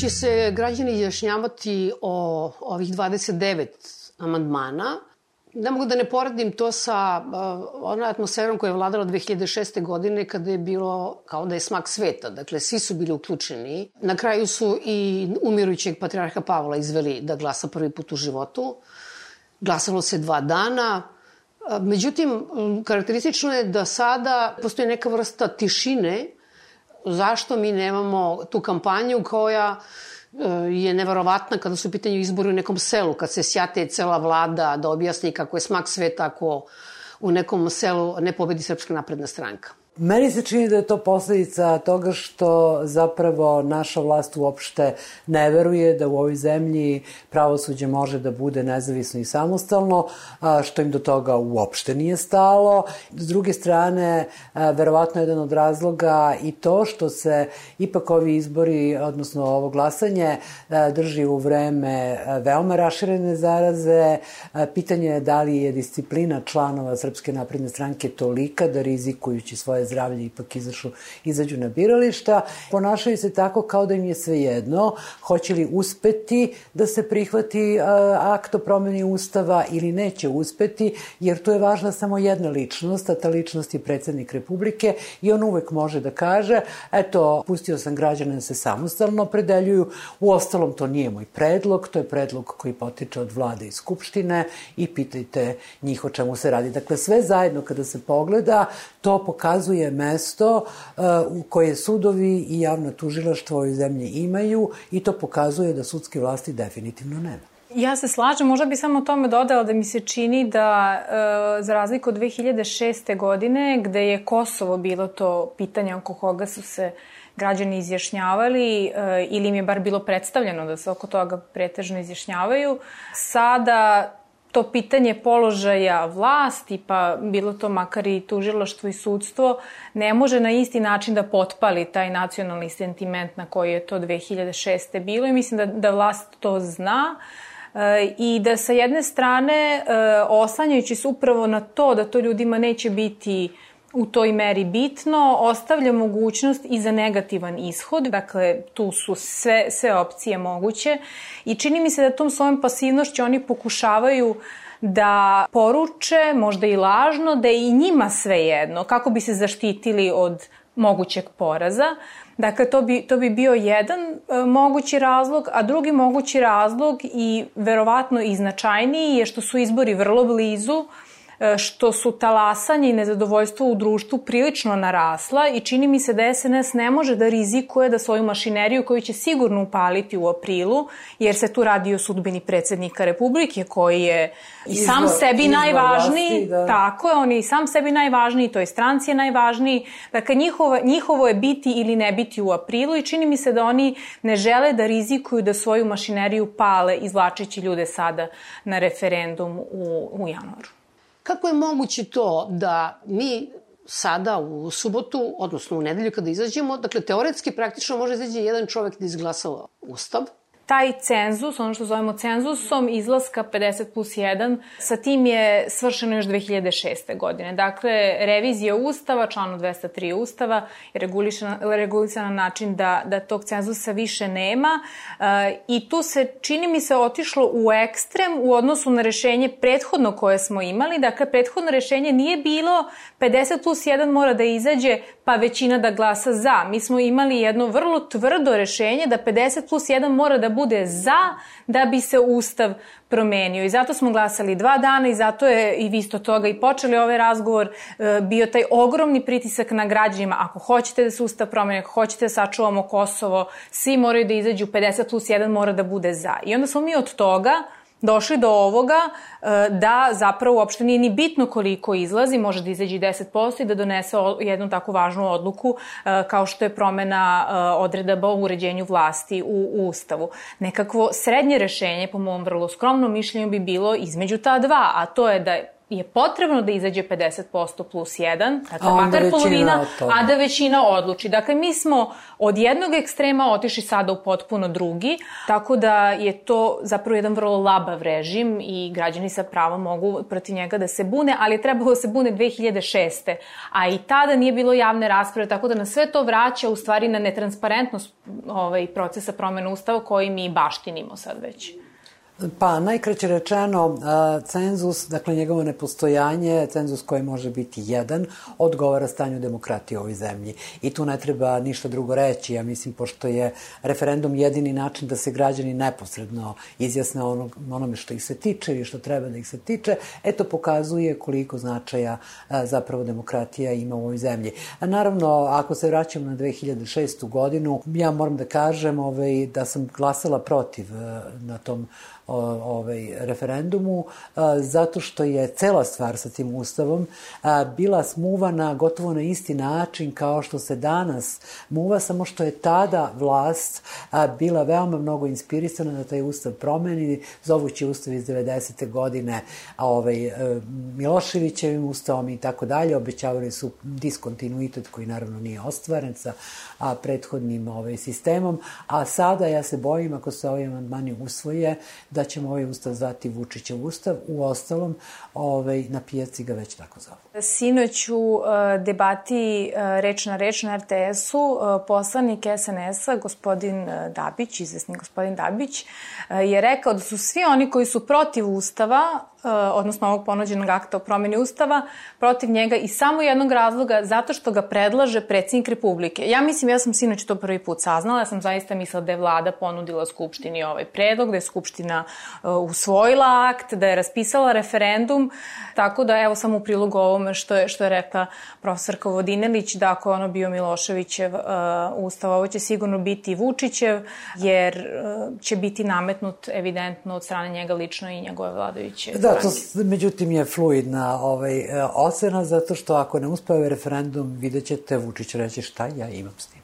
Će se građani izjašnjavati o ovih 29 amandmana. Ne mogu da ne poredim to sa uh, onom atmosferom koja je vladala 2006. godine kada je bilo kao da je smak sveta. Dakle, svi su bili uključeni. Na kraju su i umirujućeg patrijarha Pavla izveli da glasa prvi put u životu. Glasalo se dva dana. Međutim, karakteristično je da sada postoji neka vrsta tišine zašto mi nemamo tu kampanju koja e, je neverovatna kada su u pitanju izbori u nekom selu, kad se sjate cela vlada da objasni kako je smak sveta ako u nekom selu ne pobedi Srpska napredna stranka. Meni se čini da je to posledica toga što zapravo naša vlast uopšte ne veruje da u ovoj zemlji pravosuđe može da bude nezavisno i samostalno, što im do toga uopšte nije stalo. S druge strane, verovatno jedan od razloga i to što se ipak ovi izbori, odnosno ovo glasanje, drži u vreme veoma raširene zaraze. Pitanje je da li je disciplina članova Srpske napredne stranke tolika da rizikujući svoje zdravlje ipak izašu, izađu na birališta. Ponašaju se tako kao da im je sve jedno, hoće li uspeti da se prihvati akt o promeni ustava ili neće uspeti, jer tu je važna samo jedna ličnost, a ta ličnost je predsednik Republike i on uvek može da kaže, eto, pustio sam građane da se samostalno opredeljuju, u ostalom to nije moj predlog, to je predlog koji potiče od vlade i skupštine i pitajte njih o čemu se radi. Dakle, sve zajedno kada se pogleda, to pokazuje je mesto uh, u koje sudovi i javna tužilaštva u zemlji imaju i to pokazuje da sudske vlasti definitivno nema. Ja se slažem, možda bi samo tome dodala da mi se čini da e, za razliku od 2006. godine gde je Kosovo bilo to pitanje oko koga su se građani izjašnjavali e, ili im je bar bilo predstavljeno da se oko toga pretežno izjašnjavaju, sada to pitanje položaja vlasti, pa bilo to makar i tužilaštvo i sudstvo, ne može na isti način da potpali taj nacionalni sentiment na koji je to 2006. bilo i mislim da, da vlast to zna e, i da sa jedne strane e, oslanjajući se upravo na to da to ljudima neće biti u toj meri bitno, ostavlja mogućnost i za negativan ishod, dakle tu su sve, sve opcije moguće i čini mi se da tom svojom pasivnošću oni pokušavaju da poruče, možda i lažno, da je i njima sve jedno, kako bi se zaštitili od mogućeg poraza. Dakle, to bi, to bi bio jedan e, mogući razlog, a drugi mogući razlog i verovatno i značajniji je što su izbori vrlo blizu, što su talasanje i nezadovoljstvo u društvu prilično narasla i čini mi se da SNS ne može da rizikuje da svoju mašineriju koju će sigurno upaliti u aprilu, jer se tu radi o sudbini predsednika Republike koji je i sam izvor, sebi najvažniji, vlasti, da. tako je, on je i sam sebi najvažniji, to je stranci je najvažniji, dakle njihovo, njihovo je biti ili ne biti u aprilu i čini mi se da oni ne žele da rizikuju da svoju mašineriju pale izvlačeći ljude sada na referendum u, u januaru. Kako je moguće to da mi sada u subotu, odnosno u nedelju kada izađemo, dakle teoretski praktično može izaći jedan čovek da izglasa ustav, taj cenzus, ono što zovemo cenzusom, izlaska 50 plus 1, sa tim je svršeno još 2006. godine. Dakle, revizija Ustava, članu 203 Ustava, je regulisana, regulisana na način da, da tog cenzusa više nema uh, i tu se, čini mi se, otišlo u ekstrem u odnosu na rešenje prethodno koje smo imali. Dakle, prethodno rešenje nije bilo 50 plus 1 mora da izađe pa većina da glasa za. Mi smo imali jedno vrlo tvrdo rešenje da 50 plus 1 mora da bude za da bi se Ustav promenio. I zato smo glasali dva dana i zato je i vi isto toga i počeli ovaj razgovor e, bio taj ogromni pritisak na građanima. Ako hoćete da se Ustav promeni, ako hoćete da sačuvamo Kosovo, svi moraju da izađu, 50 plus 1 mora da bude za. I onda smo mi od toga došli do ovoga e, da zapravo uopšte nije ni bitno koliko izlazi, može da izađe 10% i da donese jednu takvu važnu odluku e, kao što je promena e, odredaba o uređenju vlasti u, Ustavu. Nekakvo srednje rešenje, po mom vrlo skromnom mišljenju, bi bilo između ta dva, a to je da je potrebno da izađe 50% plus 1, dakle makar polovina, a da većina odluči. Dakle, mi smo od jednog ekstrema otišli sada u potpuno drugi, tako da je to zapravo jedan vrlo labav režim i građani sa pravom mogu protiv njega da se bune, ali je trebalo da se bune 2006. A i tada nije bilo javne rasprave, tako da na sve to vraća u stvari na netransparentnost ovaj, procesa promena ustava koji mi baštinimo sad već. Pa, najkraće rečeno, cenzus, dakle njegovo nepostojanje, cenzus koji može biti jedan, odgovara stanju demokratije u ovoj zemlji. I tu ne treba ništa drugo reći, ja mislim, pošto je referendum jedini način da se građani neposredno izjasne onog, onome što ih se tiče ili što treba da ih se tiče, eto pokazuje koliko značaja zapravo demokratija ima u ovoj zemlji. A naravno, ako se vraćam na 2006. godinu, ja moram da kažem ovaj, da sam glasala protiv na tom ovaj, referendumu, zato što je cela stvar sa tim ustavom bila smuvana gotovo na isti način kao što se danas muva, samo što je tada vlast bila veoma mnogo inspirisana da taj ustav promeni, zovući ustav iz 90. godine ovaj, e, Miloševićevim ustavom i tako dalje, obećavali su diskontinuitet koji naravno nije ostvaren sa a, prethodnim ovaj, sistemom, a sada ja se bojim ako se ovi amandmani usvoje da ćemo ovaj ustav zvati Vučićev ustav, u ostalom ovaj, na pijaci ga već tako zovu. Sinoć u e, debati e, reč na reč na RTS-u e, poslanik SNS-a, gospodin Dabić, izvesni gospodin Dabić, je rekao da su svi oni koji su protiv ustava odnosno ovog ponuđenog akta o promeni Ustava, protiv njega i samo jednog razloga, zato što ga predlaže predsjednik Republike. Ja mislim, ja sam sinoć to prvi put saznala, ja sam zaista mislila da je vlada ponudila Skupštini ovaj predlog, da je Skupština uh, usvojila akt, da je raspisala referendum, tako da evo samo u prilogu ovome što je, što je rekla profesorka Vodinelić, da ako ono bio Miloševićev uh, ustav, ovo će sigurno biti Vučićev, jer uh, će biti nametnut evidentno od strane njega lično i njegove vladajuće. Da, to međutim je fluidna ovaj, e, ocena, zato što ako ne uspeo ovaj referendum, vidjet ćete Vučić reći šta ja imam s tim.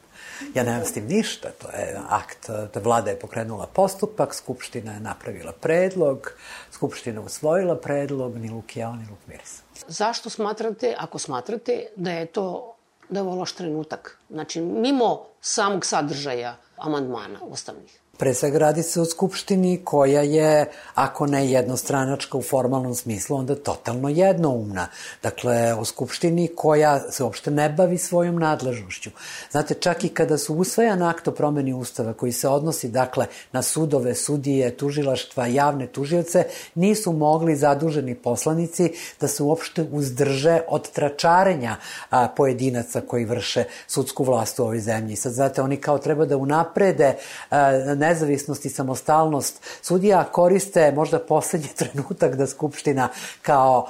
Ja nemam s tim ništa, to je akt, da vlada je pokrenula postupak, Skupština je napravila predlog, Skupština usvojila predlog, ni luk jao, ni luk miris. Zašto smatrate, ako smatrate, da je to da je ovo loš trenutak? Znači, mimo samog sadržaja amandmana ustavnih. Pre svega radi se o Skupštini koja je, ako ne jednostranačka u formalnom smislu, onda totalno jednoumna. Dakle, o Skupštini koja se uopšte ne bavi svojom nadležnošću. Znate, čak i kada su usvajan akt o promeni Ustava koji se odnosi, dakle, na sudove, sudije, tužilaštva, javne tužioce, nisu mogli zaduženi poslanici da se uopšte uzdrže od tračarenja a, pojedinaca koji vrše sudsku vlast u ovoj zemlji. Sad, znate, oni kao treba da unaprede a, ne nezavisnost i samostalnost sudija koriste možda poslednji trenutak da Skupština kao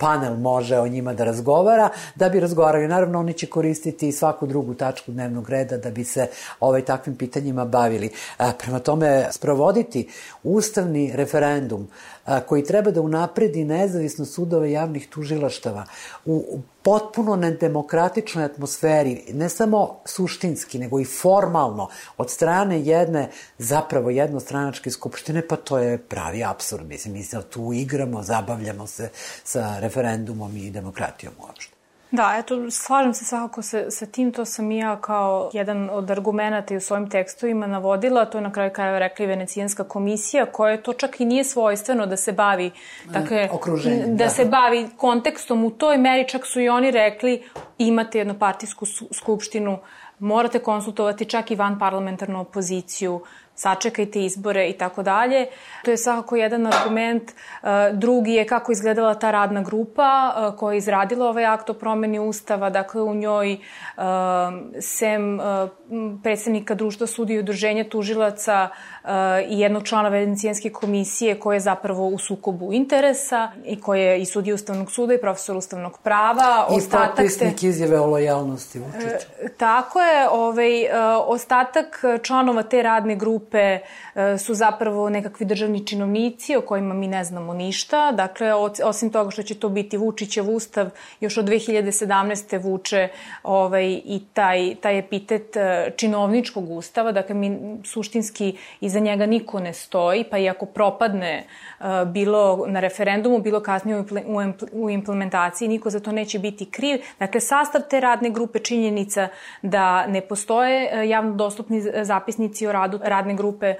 panel može o njima da razgovara, da bi razgovarali. Naravno, oni će koristiti svaku drugu tačku dnevnog reda da bi se ovaj takvim pitanjima bavili. A, prema tome, sprovoditi ustavni referendum koji treba da unapredi nezavisnost sudova javnih tužilaštava u potpuno nedemokratičnoj atmosferi, ne samo suštinski, nego i formalno, od strane jedne, zapravo jednostranačke skupštine, pa to je pravi absurd. Mislim, mi se tu igramo, zabavljamo se sa referendumom i demokratijom uopšte. Da, eto, slažem se svakako sa, sa tim, to sam i ja kao jedan od argumenta i u svojim tekstovima navodila, to je na kraju krajeva rekla i Venecijanska komisija, koja to čak i nije svojstveno da se bavi, dakle, Okruženje, da, da. se bavi kontekstom u toj meri, čak su i oni rekli imate jednopartijsku skupštinu, morate konsultovati čak i van parlamentarnu opoziciju, sačekajte izbore i tako dalje. To je svakako jedan argument. E, drugi je kako izgledala ta radna grupa e, koja je izradila ovaj akt o promeni ustava. Dakle, u njoj e, sem predstavnika društva sudi i udruženja tužilaca i jednog člana Venecijanske komisije koje je zapravo u sukobu interesa i koje je i sudi Ustavnog suda i profesor Ustavnog prava. I potpisnik te... izjave o lojalnosti Vučića. Tako je. Ovaj, ostatak članova te radne grupe e, su zapravo nekakvi državni činovnici o kojima mi ne znamo ništa. Dakle, osim toga što će to biti Vučićev ustav, još od 2017. vuče ovaj, i taj, taj epitet e, činovničkog ustava. Dakle, mi suštinski iz iza njega niko ne stoji, pa i ako propadne bilo na referendumu, bilo kasnije u implementaciji, niko za to neće biti kriv. Dakle, sastav te radne grupe činjenica da ne postoje javno dostupni zapisnici o radu radne grupe,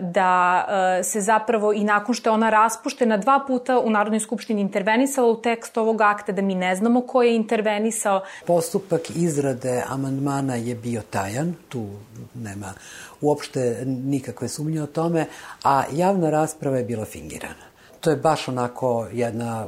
da se zapravo i nakon što je ona raspuštena dva puta u Narodnoj skupštini intervenisala u tekst ovog akta, da mi ne znamo ko je intervenisao. Postupak izrade amandmana je bio tajan, tu nema uopšte nikakve sumnje o tome, a javna rasprava je bila fingirana. To je baš onako jedna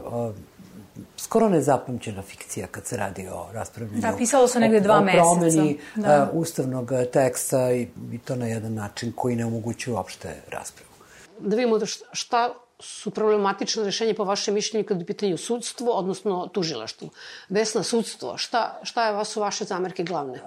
skoro nezapamćena fikcija kad se radi o raspravljanju. Da, pisalo se negde dva meseca. O promeni da. uh, ustavnog teksta i, i to na jedan način koji ne omogućuje uopšte raspravu. Da vidimo da šta su problematične rešenje po vašem mišljenju kad je pitanju sudstvo, odnosno tužilaštvo. Vesna, sudstvo, šta, šta je, su vaše zamerke glavne?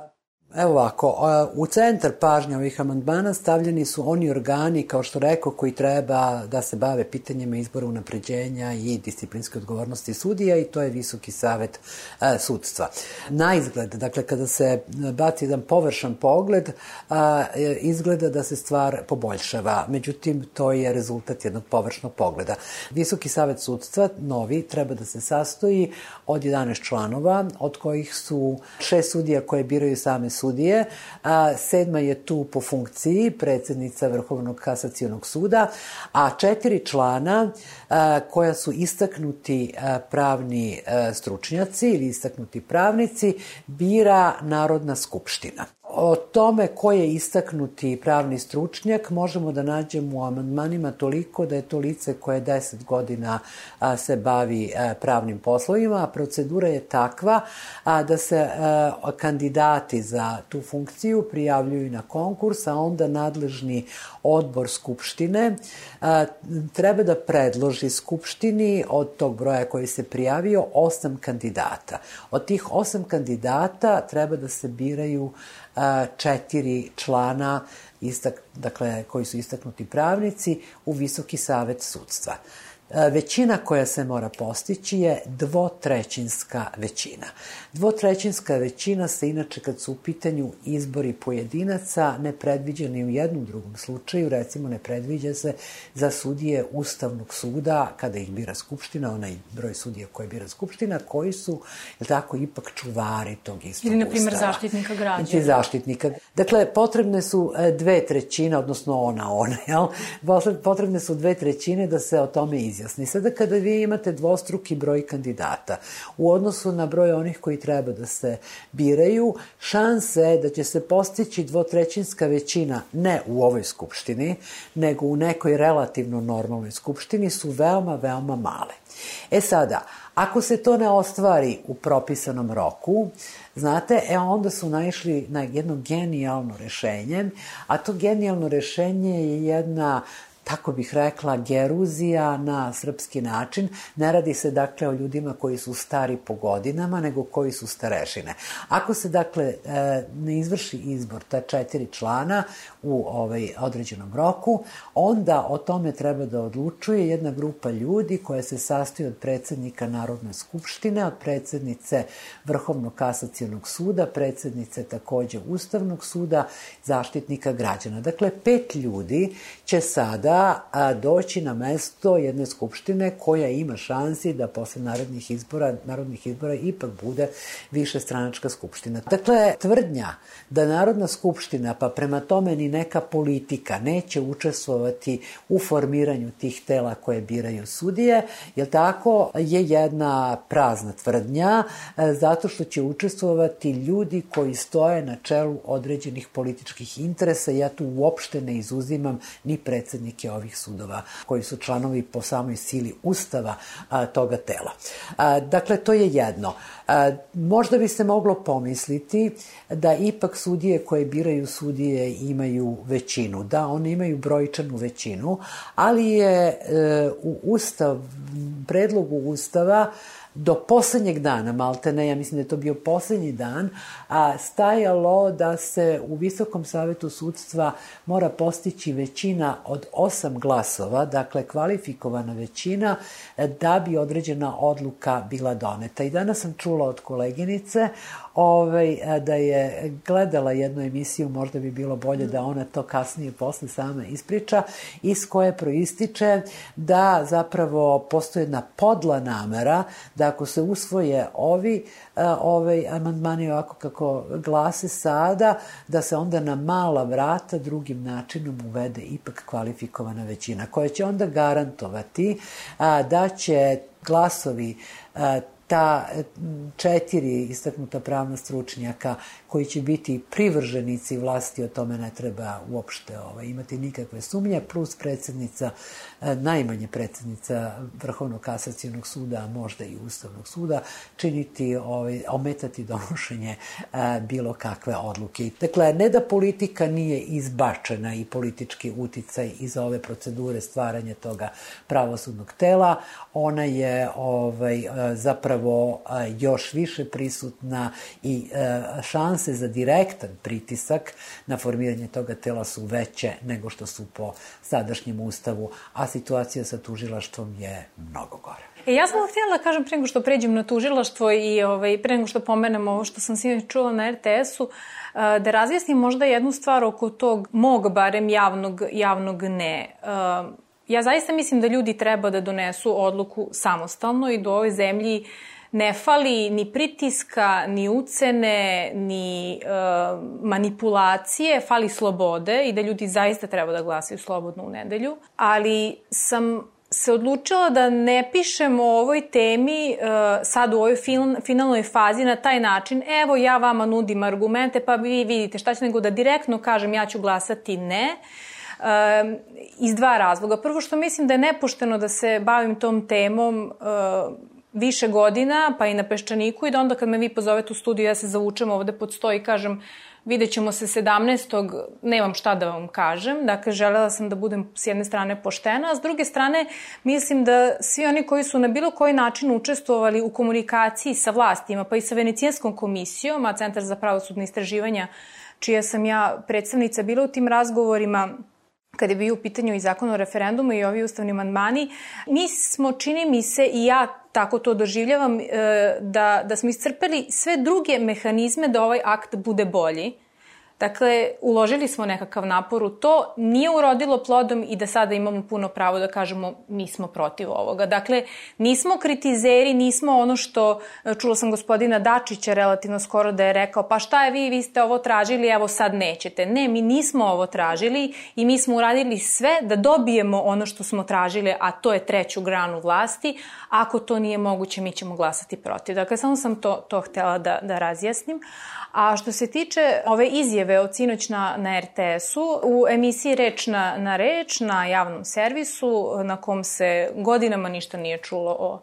Evo ovako, u centar pažnje ovih amandmana stavljeni su oni organi, kao što rekao, koji treba da se bave pitanjima izbora unapređenja i disciplinske odgovornosti sudija i to je Visoki savet e, sudstva. Na izgled, dakle, kada se baci jedan površan pogled, a, e, izgleda da se stvar poboljšava. Međutim, to je rezultat jednog površnog pogleda. Visoki savet sudstva, novi, treba da se sastoji od 11 članova, od kojih su šest sudija koje biraju same sudije sudije, a, sedma je tu po funkciji predsednica Vrhovnog kasacijonog suda, a četiri člana a, koja su istaknuti a, pravni a, stručnjaci ili istaknuti pravnici bira Narodna skupština. O tome ko je istaknuti pravni stručnjak možemo da nađemo u amandmanima toliko da je to lice koje 10 godina se bavi pravnim poslovima, procedura je takva da se kandidati za tu funkciju prijavljuju na konkurs, a onda nadležni odbor Skupštine treba da predloži Skupštini od tog broja koji se prijavio osam kandidata. Od tih osam kandidata treba da se biraju četiri člana istak, dakle, koji su istaknuti pravnici u Visoki savet sudstva. E, većina koja se mora postići je dvotrećinska većina. Dvotrećinska većina se inače kad su u pitanju izbori pojedinaca ne predviđa ni u jednom drugom slučaju, recimo ne predviđa se za sudije Ustavnog suda kada ih bira Skupština, onaj broj sudija koje bira Skupština, koji su, je tako, ipak čuvari tog istog Ili, na primjer, zaštitnika građana. Ili zaštitnika. Dakle, potrebne su e, dve trećine, odnosno ona, ona, jel? Potrebne su dve trećine da se o tome izjasni. Sada kada vi imate dvostruki broj kandidata u odnosu na broj onih koji treba da se biraju, šanse da će se postići dvotrećinska većina ne u ovoj skupštini, nego u nekoj relativno normalnoj skupštini su veoma, veoma male. E sada, ako se to ne ostvari u propisanom roku, znate, e onda su naišli na jedno genijalno rešenje, a to genijalno rešenje je jedna tako bih rekla, geruzija na srpski način. Ne radi se dakle o ljudima koji su stari po godinama, nego koji su starešine. Ako se dakle e, ne izvrši izbor ta četiri člana u ovaj određenom roku, onda o tome treba da odlučuje jedna grupa ljudi koja se sastoji od predsednika Narodne skupštine, od predsednice Vrhovnog kasacijonog suda, predsednice takođe Ustavnog suda, zaštitnika građana. Dakle, pet ljudi će sada da a, doći na mesto jedne skupštine koja ima šansi da posle narodnih izbora, narodnih izbora ipak bude više stranačka skupština. Dakle, tvrdnja da Narodna skupština, pa prema tome ni neka politika, neće učestvovati u formiranju tih tela koje biraju sudije, jer tako je jedna prazna tvrdnja, e, zato što će učestvovati ljudi koji stoje na čelu određenih političkih interesa. Ja tu uopšte ne izuzimam ni predsednike predsednike ovih sudova koji su članovi po samoj sili ustava a, toga tela. A, dakle, to je jedno. A, možda bi se moglo pomisliti da ipak sudije koje biraju sudije imaju većinu. Da, one imaju brojčanu većinu, ali je e, u ustav, predlogu ustava do poslednjeg dana, malte ne, ja mislim da je to bio poslednji dan, a, stajalo da se u Visokom savetu sudstva mora postići većina od osam glasova, dakle kvalifikovana većina, da bi određena odluka bila doneta. I danas sam čula od koleginice ovaj, da je gledala jednu emisiju, možda bi bilo bolje da ona to kasnije posle sama ispriča, iz koje proističe da zapravo postoje jedna podla namera da ako se usvoje ovi ovaj amandmani ovako kako glase sada, da se onda na mala vrata drugim načinom uvede ipak kvalifikovana većina, koja će onda garantovati a, da će glasovi a, ta četiri istaknuta pravna stručnjaka koji će biti privrženici vlasti, o tome ne treba uopšte ovaj, imati nikakve sumnje, plus predsednica, e, najmanje predsednica Vrhovnog kasacijonog suda, a možda i Ustavnog suda, činiti, ovaj, ometati donošenje e, bilo kakve odluke. Dakle, ne da politika nije izbačena i politički uticaj iz ove procedure stvaranja toga pravosudnog tela, ona je ovaj, e, zapravo još više prisutna i šans šanse za direktan pritisak na formiranje toga tela su veće nego što su po sadašnjem ustavu, a situacija sa tužilaštvom je mnogo gore. E, ja sam htjela da kažem pre nego što pređem na tužilaštvo i ovaj, pre nego što pomenem ovo što sam sinoć čula na RTS-u, da razjasnim možda jednu stvar oko tog mog barem javnog, javnog ne. Ja zaista mislim da ljudi treba da donesu odluku samostalno i da ovoj zemlji uh, ne fali ni pritiska, ni ucene, ni e, manipulacije, fali slobode i da ljudi zaista treba da glasaju slobodno u nedelju. Ali sam se odlučila da ne pišemo o ovoj temi uh, sad u ovoj fin, finalnoj fazi na taj način, evo ja vama nudim argumente pa vi vidite šta će nego da direktno kažem ja ću glasati ne. Uh, iz dva razloga. Prvo što mislim da je nepošteno da se bavim tom temom uh, više godina, pa i na Peščaniku i da onda kad me vi pozovete u studiju, ja se zavučem ovde pod sto i kažem vidjet ćemo se 17. nemam šta da vam kažem. Dakle, želela sam da budem s jedne strane poštena, a s druge strane mislim da svi oni koji su na bilo koji način učestvovali u komunikaciji sa vlastima, pa i sa Venecijanskom komisijom, a Centar za pravosudne istraživanja, čija sam ja predstavnica bila u tim razgovorima, kada je bio u pitanju i zakon o referendumu i ovi ustavni mandmani, mi smo, čini mi se, i ja tako to doživljavam, e, da, da smo iscrpeli sve druge mehanizme da ovaj akt bude bolji Dakle, uložili smo nekakav napor u to, nije urodilo plodom i da sada imamo puno pravo da kažemo mi smo protiv ovoga. Dakle, nismo kritizeri, nismo ono što, čula sam gospodina Dačića relativno skoro da je rekao, pa šta je vi, vi ste ovo tražili, evo sad nećete. Ne, mi nismo ovo tražili i mi smo uradili sve da dobijemo ono što smo tražili, a to je treću granu vlasti. Ako to nije moguće, mi ćemo glasati protiv. Dakle, samo sam to, to htela da, da razjasnim. A što se tiče ove izjave od sinoć na, na RTS-u, u emisiji Reč na, na reč, na javnom servisu, na kom se godinama ništa nije čulo o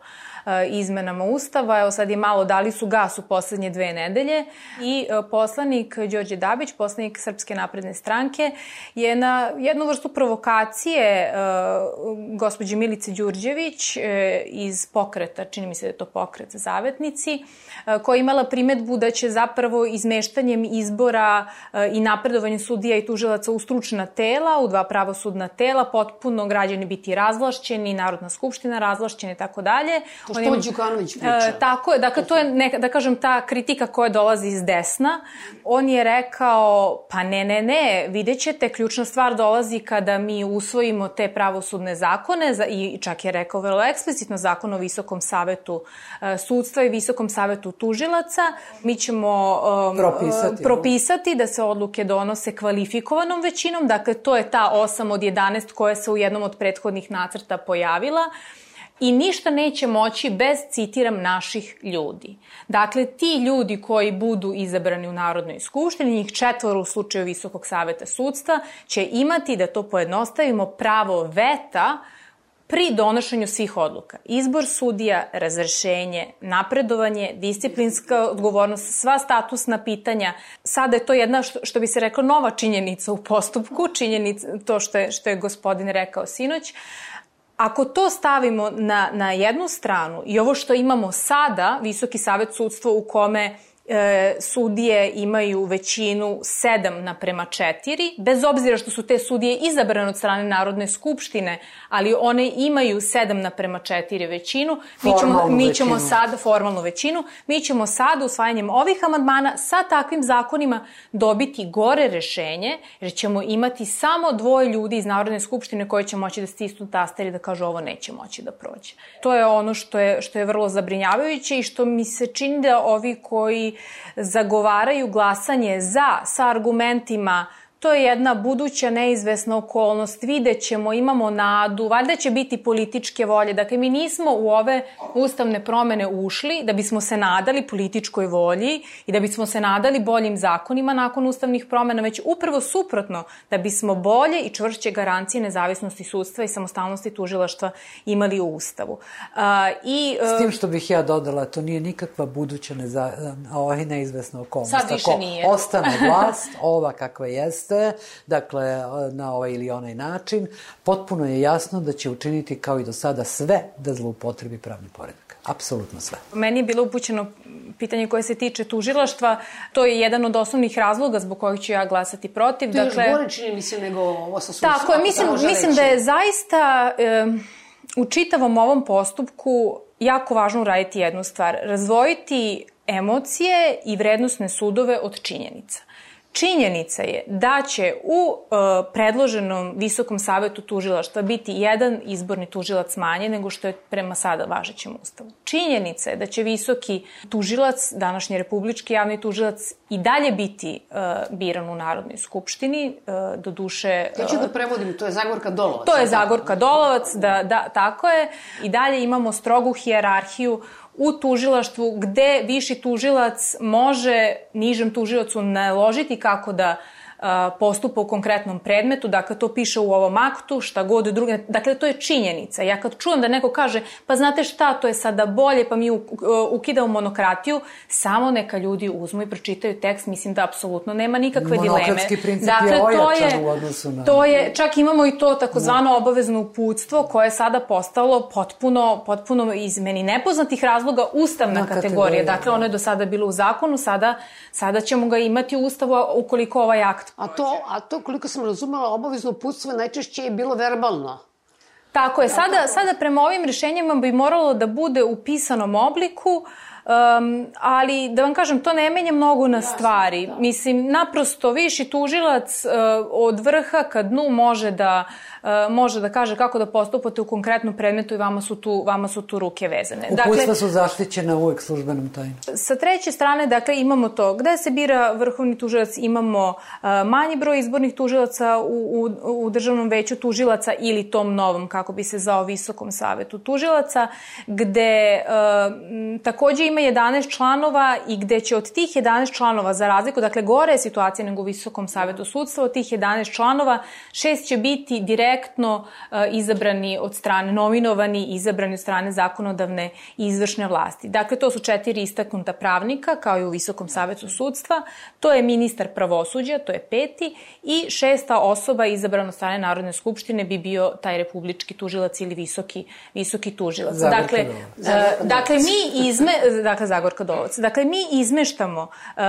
izmenama Ustava. Evo sad je malo dali su gas u poslednje dve nedelje i e, poslanik Đorđe Dabić, poslanik Srpske napredne stranke, je na jednu vrstu provokacije e, gospođe Milice Đurđević iz pokreta, čini mi se da je to pokret zavetnici, koja je imala primetbu da će zapravo izmeštanjem izbora i napredovanjem sudija i tužilaca u stručna tela, u dva pravosudna tela, potpuno građani biti razlašćeni, Narodna skupština razlašćena i tako dalje. To što Đukanović priča. E, tako je, dakle, to je, neka, da kažem, ta kritika koja dolazi iz desna. On je rekao, pa ne, ne, ne, vidjet ćete, ključna stvar dolazi kada mi usvojimo te pravosudne zakone, za, i čak je rekao vrlo eksplicitno zakon o Visokom savetu e, sudstva i Visokom savetu tužilaca. Mi ćemo um, propisati, propisati da se odluke donose kvalifikovanom većinom, dakle, to je ta 8 od 11 koja se u jednom od prethodnih nacrta pojavila i ništa neće moći bez, citiram, naših ljudi. Dakle, ti ljudi koji budu izabrani u Narodnoj skupštini, njih četvoro u slučaju Visokog saveta sudstva, će imati, da to pojednostavimo, pravo veta pri donošenju svih odluka. Izbor sudija, razrešenje, napredovanje, disciplinska odgovornost, sva statusna pitanja. Sada je to jedna, što, što bi se rekla, nova činjenica u postupku, činjenica, to što je, što je gospodin rekao sinoć, ako to stavimo na, na jednu stranu i ovo što imamo sada, Visoki savet sudstva u kome e, sudije imaju većinu 7 naprema 4, bez obzira što su te sudije izabrane od strane Narodne skupštine, ali one imaju 7 naprema 4 većinu, mi ćemo, mi ćemo sad, formalnu većinu, mi ćemo sad usvajanjem ovih amandmana sa takvim zakonima dobiti gore rešenje, jer ćemo imati samo dvoje ljudi iz Narodne skupštine koji će moći da stisnu taster i da kažu ovo neće moći da prođe. To je ono što je, što je vrlo zabrinjavajuće i što mi se čini da ovi koji zagovaraju glasanje za sa argumentima To je jedna buduća neizvesna okolnost, vidjet ćemo, imamo nadu, valjda će biti političke volje. Dakle, mi nismo u ove ustavne promene ušli da bismo se nadali političkoj volji i da bismo se nadali boljim zakonima nakon ustavnih promena, već upravo suprotno, da bismo bolje i čvršće garancije nezavisnosti sudstva i samostalnosti tužilaštva imali u Ustavu. A, i, S tim što bih ja dodala, to nije nikakva buduća neza, ovaj neizvesna okolnost. Sad više Ako nije. ostane vlast, ova kakva jeste, jeste, dakle, na ovaj ili onaj način, potpuno je jasno da će učiniti kao i do sada sve da zloupotrebi pravni poredak. Apsolutno sve. Meni je bilo upućeno pitanje koje se tiče tužilaštva. To je jedan od osnovnih razloga zbog kojih ću ja glasati protiv. To je dakle, još gore čini mi se nego ovo sa sudstvom. Tako je, mislim, mislim da je zaista e, u čitavom ovom postupku jako važno uraditi jednu stvar. Razvojiti emocije i vrednostne sudove od činjenica. Činjenica je da će u e, predloženom Visokom savetu tužilaštva biti jedan izborni tužilac manje nego što je prema sada važećem ustavu. Činjenica je da će visoki tužilac, današnji republički javni tužilac, i dalje biti e, biran u Narodnoj skupštini, e, do duše... Ja ću da prevodim, to je Zagorka Dolovac. To je Zagorka Dolovac, da, da, tako je. I dalje imamo strogu hijerarhiju u tužilaštvu gde viši tužilac može nižem tužilacu naložiti kako da postupa u konkretnom predmetu, dakle to piše u ovom aktu, šta god druge, dakle to je činjenica. Ja kad čujem da neko kaže, pa znate šta, to je sada bolje, pa mi ukidamo monokratiju, samo neka ljudi uzmu i pročitaju tekst, mislim da apsolutno nema nikakve dileme. Monokratski princip dakle, je ojačan u odnosu na... To je, čak imamo i to takozvano obavezno uputstvo koje je sada postalo potpuno, potpuno iz meni nepoznatih razloga ustavna kategorija. kategorija. Dakle, ono je do sada bilo u zakonu, sada, sada ćemo ga imati u ustavu ukoliko ovaj akt A to, a to koliko sam razumela, obavezno uputstvo najčešće je bilo verbalno. Tako je. Sada, sada prema ovim rešenjima bi moralo da bude u pisanom obliku, um, ali da vam kažem, to ne menja mnogo na stvari. Mislim, naprosto viši tužilac uh, od vrha ka dnu može da uh, može da kaže kako da postupate u konkretnom predmetu i vama su tu, vama su tu ruke vezane. Uputstva dakle, su zaštićene uvek službenom tajnom. Sa treće strane, dakle, imamo to gde se bira vrhovni tužilac, imamo uh, manji broj izbornih tužilaca u, u, u državnom veću tužilaca ili tom novom, kako bi se zao Visokom savetu tužilaca, gde uh, takođe ima 11 članova i gde će od tih 11 članova, za razliku, dakle, gore je situacija nego u Visokom savetu sudstva, od tih 11 članova, šest će biti direktno direktno e, izabrani od strane, nominovani i izabrani od strane zakonodavne i izvršne vlasti. Dakle, to su četiri istaknuta pravnika, kao i u Visokom savetu sudstva, to je ministar pravosuđa, to je peti, i šesta osoba izabrana od strane Narodne skupštine bi bio taj republički tužilac ili visoki, visoki tužilac. Dakle. Uh, dakle, mi izme, dakle, Zagorka Dolovac. Dakle, mi izmeštamo uh,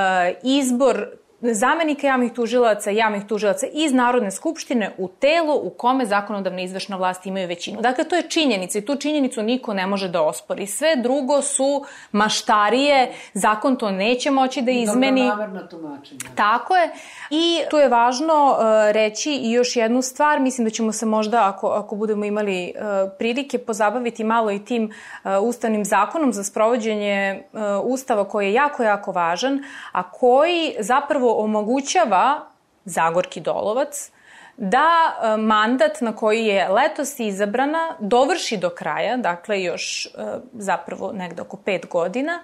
izbor zamenika javnih tužilaca javnih tužilaca iz Narodne skupštine u telo u kome zakonodavna izvršna vlast imaju većinu. Dakle, to je činjenica i tu činjenicu niko ne može da ospori. Sve drugo su maštarije, zakon to neće moći da izmeni. Dobronamerno tumačenje. Tako je. I tu je važno uh, reći i još jednu stvar, mislim da ćemo se možda, ako, ako budemo imali uh, prilike, pozabaviti malo i tim uh, ustavnim zakonom za sprovođenje uh, ustava koji je jako, jako važan, a koji zapravo omogućava Zagorki Dolovac da e, mandat na koji je letos izabrana dovrši do kraja, dakle još e, zapravo negde oko pet godina,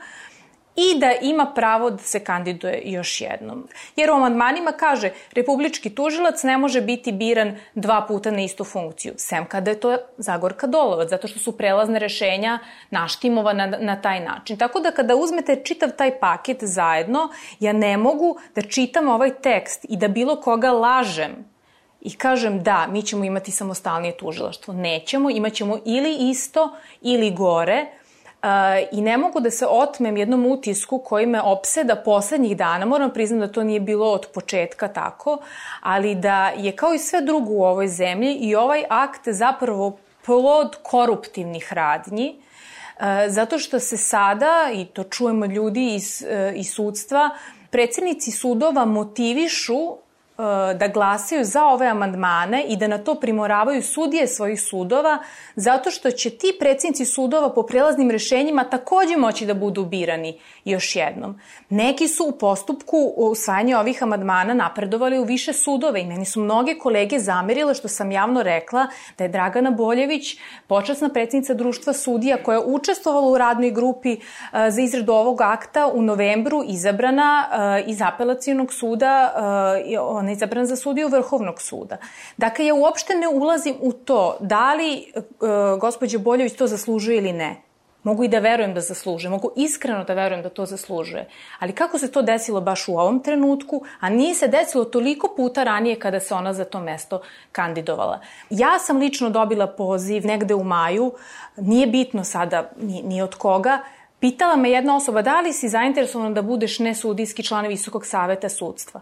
i da ima pravo da se kandiduje još jednom. Jer u amandmanima kaže republički tužilac ne može biti biran dva puta na istu funkciju, sem kada je to Zagorka Dolovac, zato što su prelazne rešenja naštimova na, na taj način. Tako da kada uzmete čitav taj paket zajedno, ja ne mogu da čitam ovaj tekst i da bilo koga lažem i kažem da, mi ćemo imati samostalnije tužilaštvo. Nećemo, imaćemo ili isto ili gore, i ne mogu da se otmem jednom utisku koji me opseda poslednjih dana. Moram priznam da to nije bilo od početka tako, ali da je kao i sve drugo u ovoj zemlji i ovaj akt zapravo plod koruptivnih radnji, uh, zato što se sada, i to čujemo ljudi iz, uh, iz sudstva, predsednici sudova motivišu da glasaju za ove amandmane i da na to primoravaju sudije svojih sudova, zato što će ti predsjednici sudova po prelaznim rešenjima takođe moći da budu birani još jednom. Neki su u postupku usvajanja ovih amandmana napredovali u više sudove i meni su mnoge kolege zamerile što sam javno rekla da je Dragana Boljević, počasna predsjednica društva sudija koja je učestvovala u radnoj grupi za izradu ovog akta u novembru izabrana iz apelacijonog suda, ona je izabrana za sudiju Vrhovnog suda. Dakle, ja uopšte ne ulazim u to da li gospođa Boljević to zaslužuje ili ne. Mogu i da verujem da zaslužuje, mogu iskreno da verujem da to zaslužuje. Ali kako se to desilo baš u ovom trenutku, a nije se desilo toliko puta ranije kada se ona za to mesto kandidovala. Ja sam lično dobila poziv negde u maju, nije bitno sada ni, ni od koga, Pitala me jedna osoba, da li si zainteresovan da budeš nesudijski član Visokog saveta sudstva?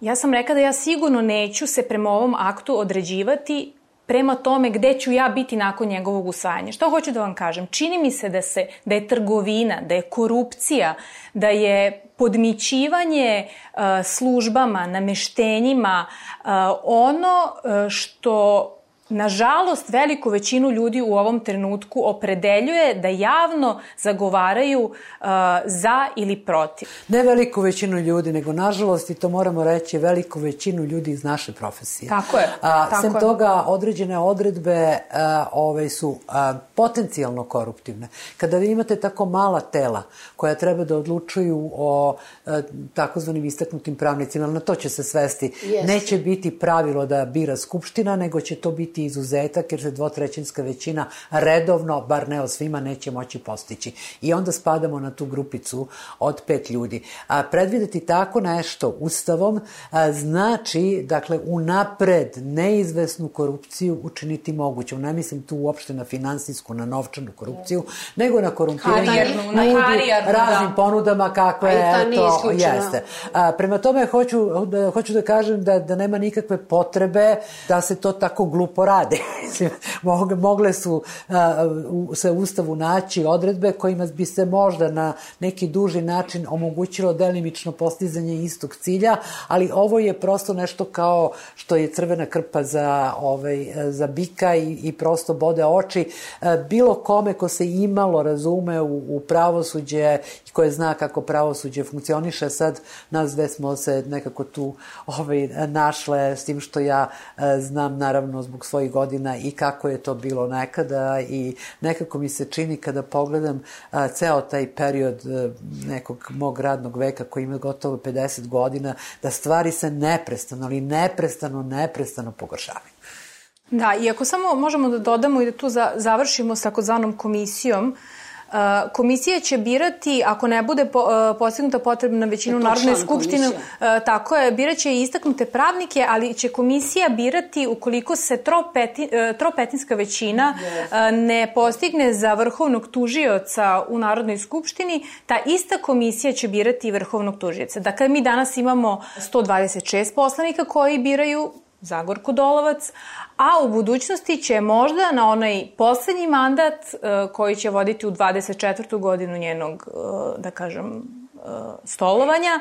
Ja sam rekla da ja sigurno neću se prema ovom aktu određivati prema tome gde ću ja biti nakon njegovog usvajanja. Što hoću da vam kažem? Čini mi se da, se, da je trgovina, da je korupcija, da je podmićivanje uh, službama, nameštenjima uh, ono uh, što nažalost, veliku većinu ljudi u ovom trenutku opredeljuje da javno zagovaraju uh, za ili protiv. Ne veliku većinu ljudi, nego nažalost, i to moramo reći, veliku većinu ljudi iz naše profesije. Tako je. A, tako sem je. toga, određene odredbe a, ove su a, potencijalno koruptivne. Kada vi imate tako mala tela koja treba da odlučuju o a, takozvanim istaknutim pravnicima, na to će se svesti. Yes. Neće biti pravilo da bira Skupština, nego će to biti biti izuzetak jer se dvotrećinska većina redovno, bar ne o svima, neće moći postići. I onda spadamo na tu grupicu od pet ljudi. A predvideti tako nešto ustavom a, znači, dakle, unapred neizvesnu korupciju učiniti mogućom. Ne mislim tu uopšte na finansijsku, na novčanu korupciju, nego na korumpiranje na harijarnu, raznim da. ponudama kakve ta to jeste. A, prema tome, hoću da, hoću da kažem da, da nema nikakve potrebe da se to tako glupo rade. Mogle su se u Ustavu naći odredbe kojima bi se možda na neki duži način omogućilo delimično postizanje istog cilja, ali ovo je prosto nešto kao što je crvena krpa za, ovaj, za bika i, i prosto bode oči. Bilo kome ko se imalo razume u, u pravosuđe i koje zna kako pravosuđe funkcioniše, sad nas dve smo se nekako tu ovaj, našle s tim što ja znam naravno zbog svojih godina i kako je to bilo nekada i nekako mi se čini kada pogledam a, ceo taj period a, nekog mog radnog veka koji ima gotovo 50 godina, da stvari se neprestano, ali neprestano, neprestano pogoršavaju. Da, i ako samo možemo da dodamo i da tu za, završimo s takozvanom komisijom, uh, Komisija će birati, ako ne bude postignuta potrebna većina u Narodnoj skupštini, tako je, biraće i istaknute pravnike, ali će komisija birati ukoliko se tropeti, tropetinska većina ne postigne za vrhovnog tužioca u Narodnoj skupštini, ta ista komisija će birati vrhovnog tužioca. Dakle, mi danas imamo 126 poslanika koji biraju Zagorko Dolovac, a u budućnosti će možda na onaj poslednji mandat uh, koji će voditi u 24. godinu njenog, uh, da kažem, uh, stolovanja,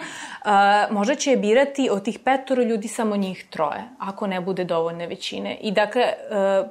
možda će je birati od tih petoro ljudi samo njih troje, ako ne bude dovoljne većine. I dakle,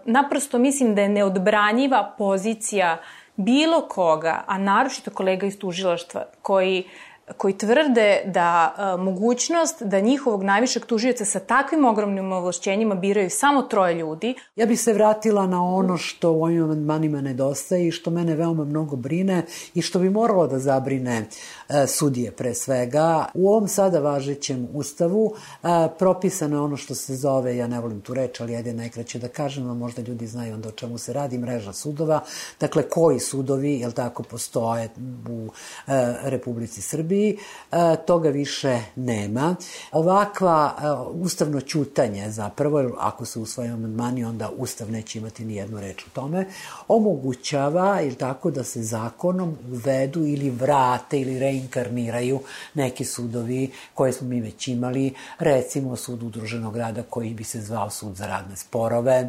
naprosto mislim da je neodbranjiva pozicija bilo koga, a naročito kolega iz tužilaštva, koji uh, koji tvrde da a, mogućnost da njihovog najvišeg tužioca sa takvim ogromnim ovlašćenjima biraju samo troje ljudi. Ja bih se vratila na ono što u ovim amandmanima nedostaje i što mene veoma mnogo brine i što bi moralo da zabrine e, sudije pre svega. U ovom sada važećem ustavu e, propisano je ono što se zove, ja ne volim tu reč, ali ajde najkraće da kažem, a možda ljudi znaju onda o čemu se radi, mreža sudova. Dakle, koji sudovi, jel tako, postoje u e, Republici Srbiji toga više nema. Ovakva ustavno ćutanje zapravo, ako se usvoje amandmani, onda Ustav neće imati ni jednu reč u tome, omogućava, ili tako, da se zakonom uvedu ili vrate ili reinkarniraju neki sudovi koje smo mi već imali, recimo sud udruženog rada koji bi se zvao sud za radne sporove,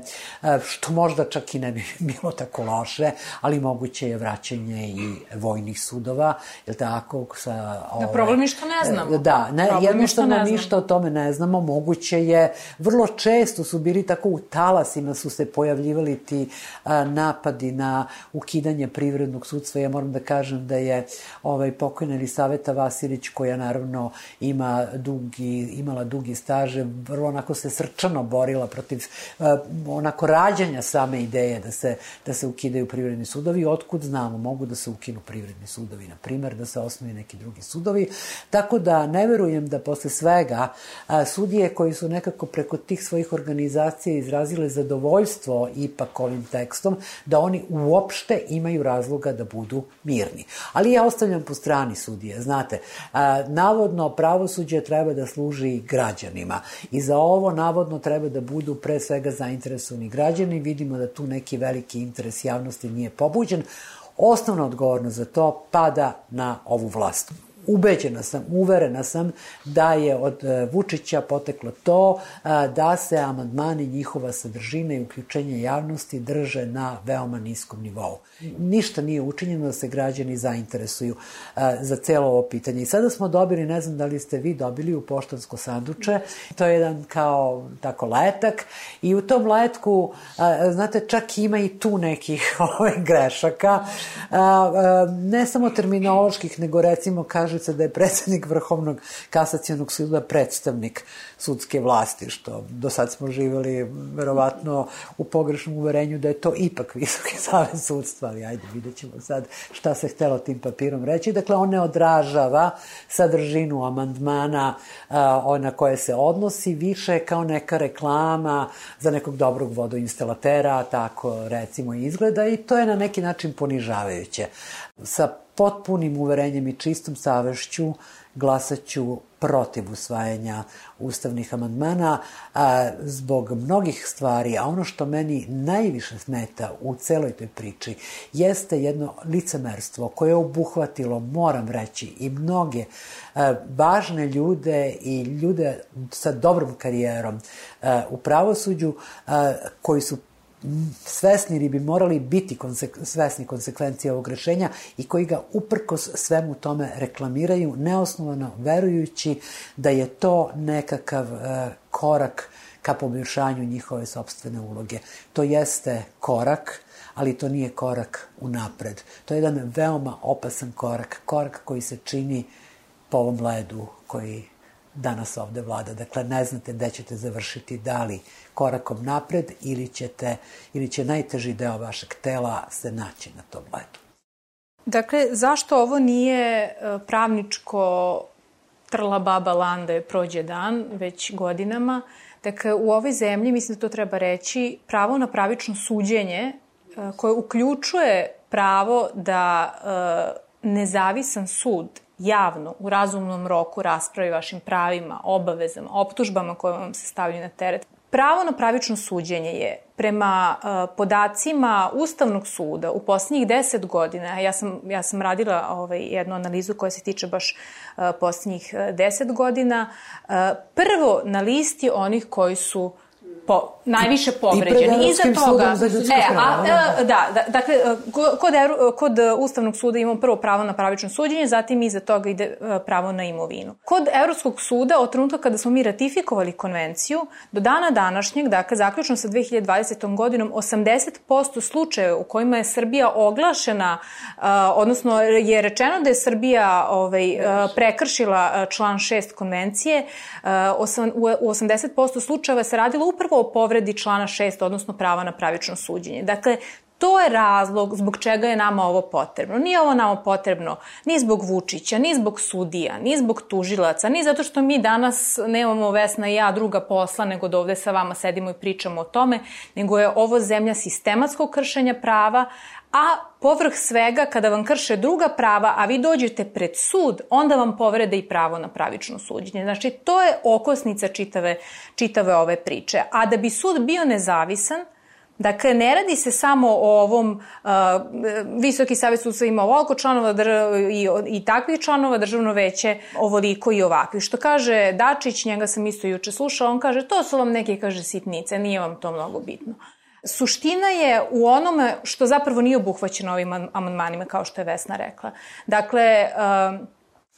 što možda čak i ne bi bilo tako loše, ali moguće je vraćanje i vojnih sudova, je tako? Sa, da, ove, da, problem je što ne znamo. Da, ne, jednostavno ništa o tome ne znamo, moguće je, vrlo često su bili tako u talasima su se pojavljivali ti a, napadi na ukidanje privrednog sudstva. Ja moram da kažem da je ovaj pokojna Elisaveta Vasilić, koja naravno ima dugi, imala dugi staže, vrlo onako se srčano borila protiv a, onako rađanja same ideje da se, da se ukidaju privredni sudovi. Otkud znamo, mogu da se ukinu privredni sudovi, na primer, da se osnovi neki drugi sudovi. Tako da ne verujem da posle svega a, sudije koji su nekako preko tih svojih organizacija izrazile zadovoljstvo ipak ovim tekstom, da oni uopšte imaju razloga da budu mirni. Ali ja ostavljam po strani sudije, znate, navodno pravosuđe treba da služi građanima i za ovo navodno treba da budu pre svega zainteresovani građani, vidimo da tu neki veliki interes javnosti nije pobuđen, Osnovna odgovornost za to pada na ovu vlast ubeđena sam, uverena sam da je od e, Vučića poteklo to e, da se amandmani njihova sadržina i uključenje javnosti drže na veoma niskom nivou. Ništa nije učinjeno da se građani zainteresuju e, za celo ovo pitanje. I sada smo dobili, ne znam da li ste vi dobili u poštansko sanduče, to je jedan kao tako letak i u tom letku, znate, čak ima i tu nekih ovaj, grešaka, ne samo terminoloških, nego recimo kaže se da je predsednik Vrhovnog kasacijonog suda predstavnik sudske vlasti, što do sad smo živali verovatno u pogrešnom uverenju da je to ipak visoki savjet sudstva, ali ajde, vidjet ćemo sad šta se htelo tim papirom reći. Dakle, on ne odražava sadržinu amandmana na koje se odnosi, više kao neka reklama za nekog dobrog vodoinstalatera, tako recimo izgleda i to je na neki način ponižavajuće. Sa potpunim uverenjem i čistom savešću glasaću protiv usvajanja ustavnih amandmana a, zbog mnogih stvari, a ono što meni najviše smeta u celoj toj priči jeste jedno licemerstvo koje je obuhvatilo, moram reći, i mnoge a, važne ljude i ljude sa dobrom karijerom a, u pravosuđu a, koji su svesni ili bi morali biti konsek svesni konsekvencije ovog rešenja i koji ga uprkos svemu tome reklamiraju neosnovano verujući da je to nekakav e, korak ka poboljšanju njihove sobstvene uloge. To jeste korak, ali to nije korak u napred. To je jedan veoma opasan korak, korak koji se čini po ovom ledu koji danas ovde vlada. Dakle, ne znate gde ćete završiti, da li korakom napred ili, ćete, ili će najteži deo vašeg tela se naći na tom ledu. Dakle, zašto ovo nije e, pravničko trla baba lande prođe dan, već godinama? Dakle, u ovoj zemlji, mislim da to treba reći, pravo na pravično suđenje e, koje uključuje pravo da e, nezavisan sud javno, u razumnom roku raspravi vašim pravima, obavezama, optužbama koje vam se stavljaju na teret. Pravo na pravično suđenje je prema uh, podacima Ustavnog suda u poslednjih 10 godina, ja sam, ja sam radila ovaj, jednu analizu koja se tiče baš uh, poslednjih 10 godina, uh, prvo na listi onih koji su uh, po, najviše povređeni. I Iza toga, za e, a, a, da, da, dakle, kod, kod Ustavnog suda imamo prvo pravo na pravično suđenje, zatim iza toga ide e, pravo na imovinu. Kod Evropskog suda, od trenutka kada smo mi ratifikovali konvenciju, do dana današnjeg, dakle, zaključno sa 2020. godinom, 80% slučajeva u kojima je Srbija oglašena, odnosno je rečeno da je Srbija ovaj, prekršila član 6 konvencije, u 80% slučajeva se radilo upravo o povredi člana 6, odnosno prava na pravično suđenje. Dakle, To je razlog zbog čega je nama ovo potrebno. Nije ovo nama potrebno ni zbog Vučića, ni zbog sudija, ni zbog tužilaca, ni zato što mi danas nemamo Vesna i ja druga posla, nego da ovde sa vama sedimo i pričamo o tome, nego je ovo zemlja sistematskog kršenja prava, a povrh svega kada vam krše druga prava, a vi dođete pred sud, onda vam povrede i pravo na pravično suđenje. Znači, to je okosnica čitave, čitave ove priče. A da bi sud bio nezavisan, Dakle, ne radi se samo o ovom, uh, Visoki savjet sudstva ima ovoliko članova i, i takvih članova, državno veće ovoliko i ovakvih. Što kaže Dačić, njega sam isto juče slušala, on kaže to su vam neke, kaže, sitnice, nije vam to mnogo bitno. Suština je u onome što zapravo nije obuhvaćeno ovim amandmanima, kao što je Vesna rekla. Dakle, uh,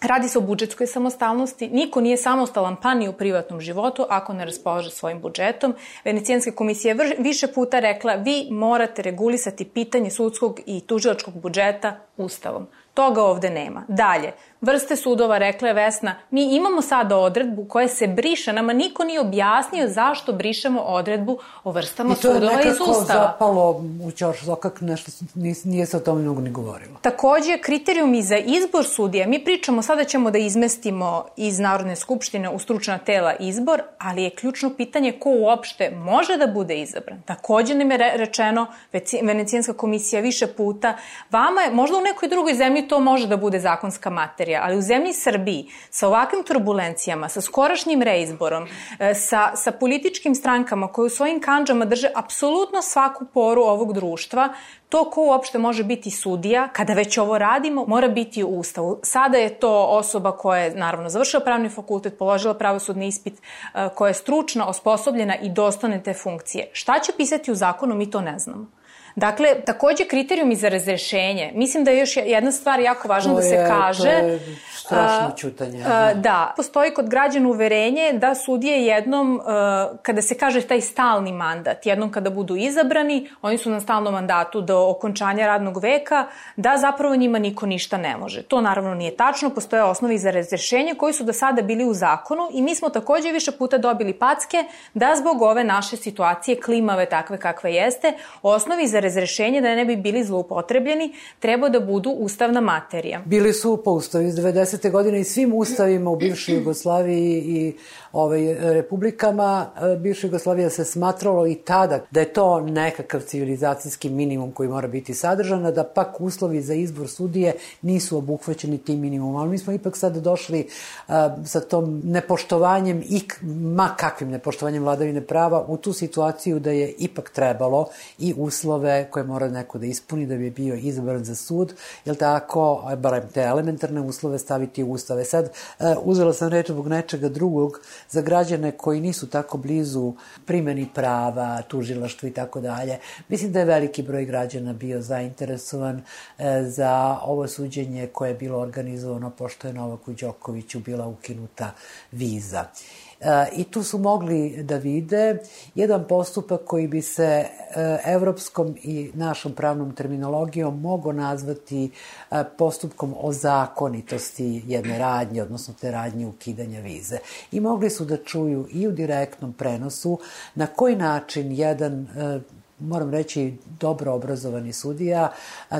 Radi se o budžetskoj samostalnosti. Niko nije samostalan pa ni u privatnom životu ako ne raspolaže svojim budžetom. Venecijanska komisija je više puta rekla vi morate regulisati pitanje sudskog i tužilačkog budžeta ustavom. Toga ovde nema. Dalje, vrste sudova, rekla je Vesna, mi imamo sada odredbu koja se briše, nama niko nije objasnio zašto brišemo odredbu o vrstama sudova iz Ustava. I to je nekako zapalo u Ćošzokak, nešto nije se o tome mnogo ni govorilo. Takođe, kriterijumi za izbor sudija, mi pričamo, sada ćemo da izmestimo iz Narodne skupštine u stručna tela izbor, ali je ključno pitanje ko uopšte može da bude izabran. Takođe nam je rečeno, Venecijanska komisija više puta, vama je, možda u nekoj drugoj zemlji to može da bude zakonska materija, ali u zemlji Srbiji sa ovakvim turbulencijama, sa skorašnjim reizborom, e, sa, sa političkim strankama koje u svojim kanđama drže apsolutno svaku poru ovog društva, to ko uopšte može biti sudija, kada već ovo radimo, mora biti u ustavu. Sada je to osoba koja je, naravno, završila pravni fakultet, položila pravosudni ispit, e, koja je stručna, osposobljena i dostane te funkcije. Šta će pisati u zakonu, mi to ne znamo. Dakle, takođe kriterijumi za razrešenje. Mislim da je još jedna stvar jako važna da se kaže. To je strašno čutanje. A, da, postoji kod građana uverenje da sudije jednom, a, kada se kaže taj stalni mandat, jednom kada budu izabrani, oni su na stalnom mandatu do okončanja radnog veka, da zapravo njima niko ništa ne može. To naravno nije tačno, postoje osnovi za razrešenje koji su do sada bili u zakonu i mi smo takođe više puta dobili packe da zbog ove naše situacije klimave takve kakve jeste, osnovi za razrešenje da ne bi bili zloupotrebljeni, treba da budu ustavna materija. Bili su po ustavu iz 90. godine i svim ustavima u bivšoj Jugoslaviji i ovaj, republikama e, bivše Jugoslavije se smatralo i tada da je to nekakav civilizacijski minimum koji mora biti sadržan, da pak uslovi za izbor sudije nisu obuhvaćeni tim minimumom. Ali mi smo ipak sad došli uh, sa tom nepoštovanjem i ma kakvim nepoštovanjem vladavine prava u tu situaciju da je ipak trebalo i uslove koje mora neko da ispuni da bi bio izabran za sud, jel tako, barem te elementarne uslove staviti u ustave. Sad, uh, uzela sam reč zbog nečega drugog, za građane koji nisu tako blizu primjeni prava, tužilaštva i tako dalje. Mislim da je veliki broj građana bio zainteresovan e, za ovo suđenje koje je bilo organizovano pošto je Novaku Đokoviću bila ukinuta viza. I tu su mogli da vide jedan postupak koji bi se e, evropskom i našom pravnom terminologijom mogo nazvati e, postupkom o zakonitosti jedne radnje, odnosno te radnje ukidanja vize. I mogli su da čuju i u direktnom prenosu na koji način jedan e, moram reći, dobro obrazovani sudija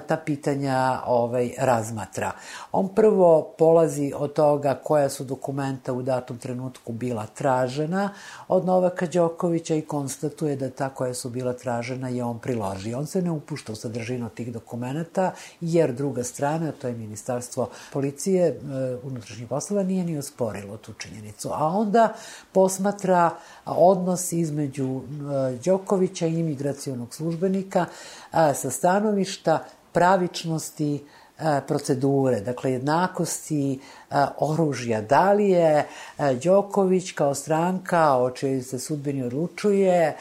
ta pitanja ovaj, razmatra. On prvo polazi od toga koja su dokumenta u datom trenutku bila tražena od Novaka Đokovića i konstatuje da ta koja su bila tražena je on priložio. On se ne upušta u sadržinu tih dokumenta, jer druga strana, to je Ministarstvo policije, e, unutrašnjih poslova, nije ni osporilo tu činjenicu. A onda posmatra odnos između e, Đokovića i imigracijonog službenika sa stanovišta pravičnosti procedure, dakle jednakosti oružja. Da li je Đoković kao stranka o čoj se sudbeni odlučuje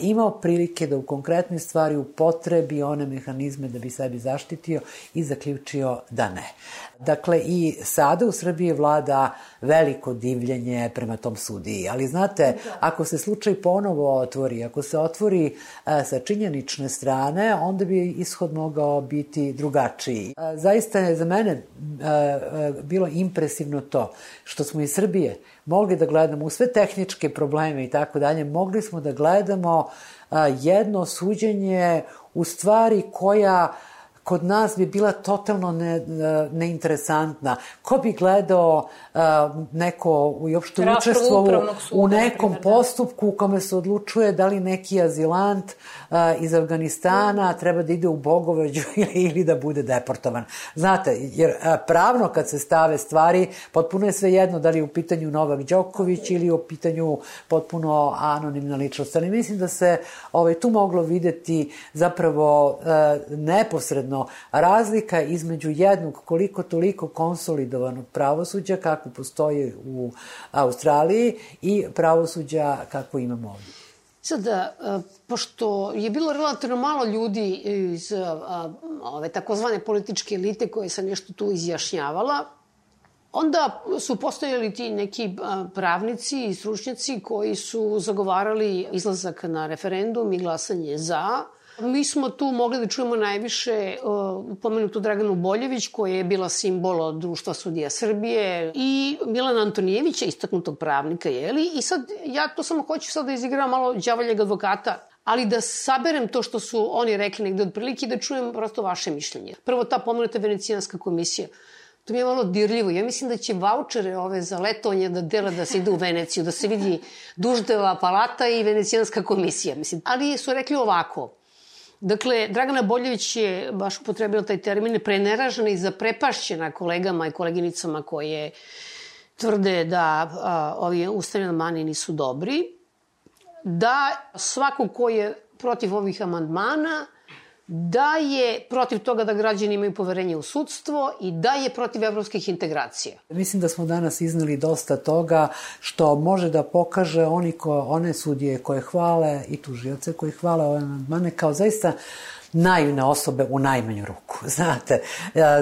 imao prilike da u konkretnoj stvari upotrebi one mehanizme da bi sebi zaštitio i zaključio da ne. Dakle, i sada u Srbiji vlada veliko divljenje prema tom sudiji. Ali znate, ako se slučaj ponovo otvori, ako se otvori sa činjenične strane, onda bi ishod mogao biti drugačiji. Zaista je za mene bilo impresivno to što smo iz Srbije mogli da gledamo u sve tehničke probleme i tako dalje, mogli smo da gledamo jedno suđenje u stvari koja kod nas bi bila totalno ne, neinteresantna. Ko bi gledao neko uopšte učestvovu u nekom primjer, da. postupku u kome se odlučuje da li neki azilant iz Afganistana treba da ide u Bogoveđu ili, ili da bude deportovan. Znate, jer pravno kad se stave stvari, potpuno je sve jedno da li je u pitanju Novak Đoković ili u pitanju potpuno anonimna ličnost. Ali mislim da se ovaj, tu moglo videti zapravo neposredno razlika između jednog koliko toliko konsolidovanog pravosuđa kako postoji u Australiji i pravosuđa kako imamo ovdje. Sada, pošto je bilo relativno malo ljudi iz ove takozvane političke elite koje se nešto tu izjašnjavala, onda su postojali ti neki pravnici i stručnjaci koji su zagovarali izlazak na referendum i glasanje za, Mi smo tu mogli da čujemo najviše uh, pomenutu Draganu Boljević, koja je bila simbol društva sudija Srbije, i Milana Antonijevića, istaknutog pravnika, jeli? I sad, ja to samo hoću sad da izigram malo đavoljeg advokata, ali da saberem to što su oni rekli negde otprilike i da čujem prosto vaše mišljenje. Prvo, ta pomenuta venecijanska komisija. To mi je malo dirljivo. Ja mislim da će vouchere ove za letovanje da dela da se ide u Veneciju, da se vidi Duždeva palata i venecijanska komisija. Mislim. Ali su rekli ovako, Dakle, Dragana Boljević je baš upotrebila taj termin preneražena i zaprepašćena kolegama i koleginicama koje tvrde da a, ovi ustavljeni amandmani nisu dobri, da svako ko je protiv ovih amandmana da je protiv toga da građani imaju poverenje u sudstvo i da je protiv evropskih integracija. Mislim da smo danas iznali dosta toga što može da pokaže oni ko, one sudije koje hvale i tužioce koje hvale ove amandmane kao zaista naivne osobe u najmanju ruku, znate, e,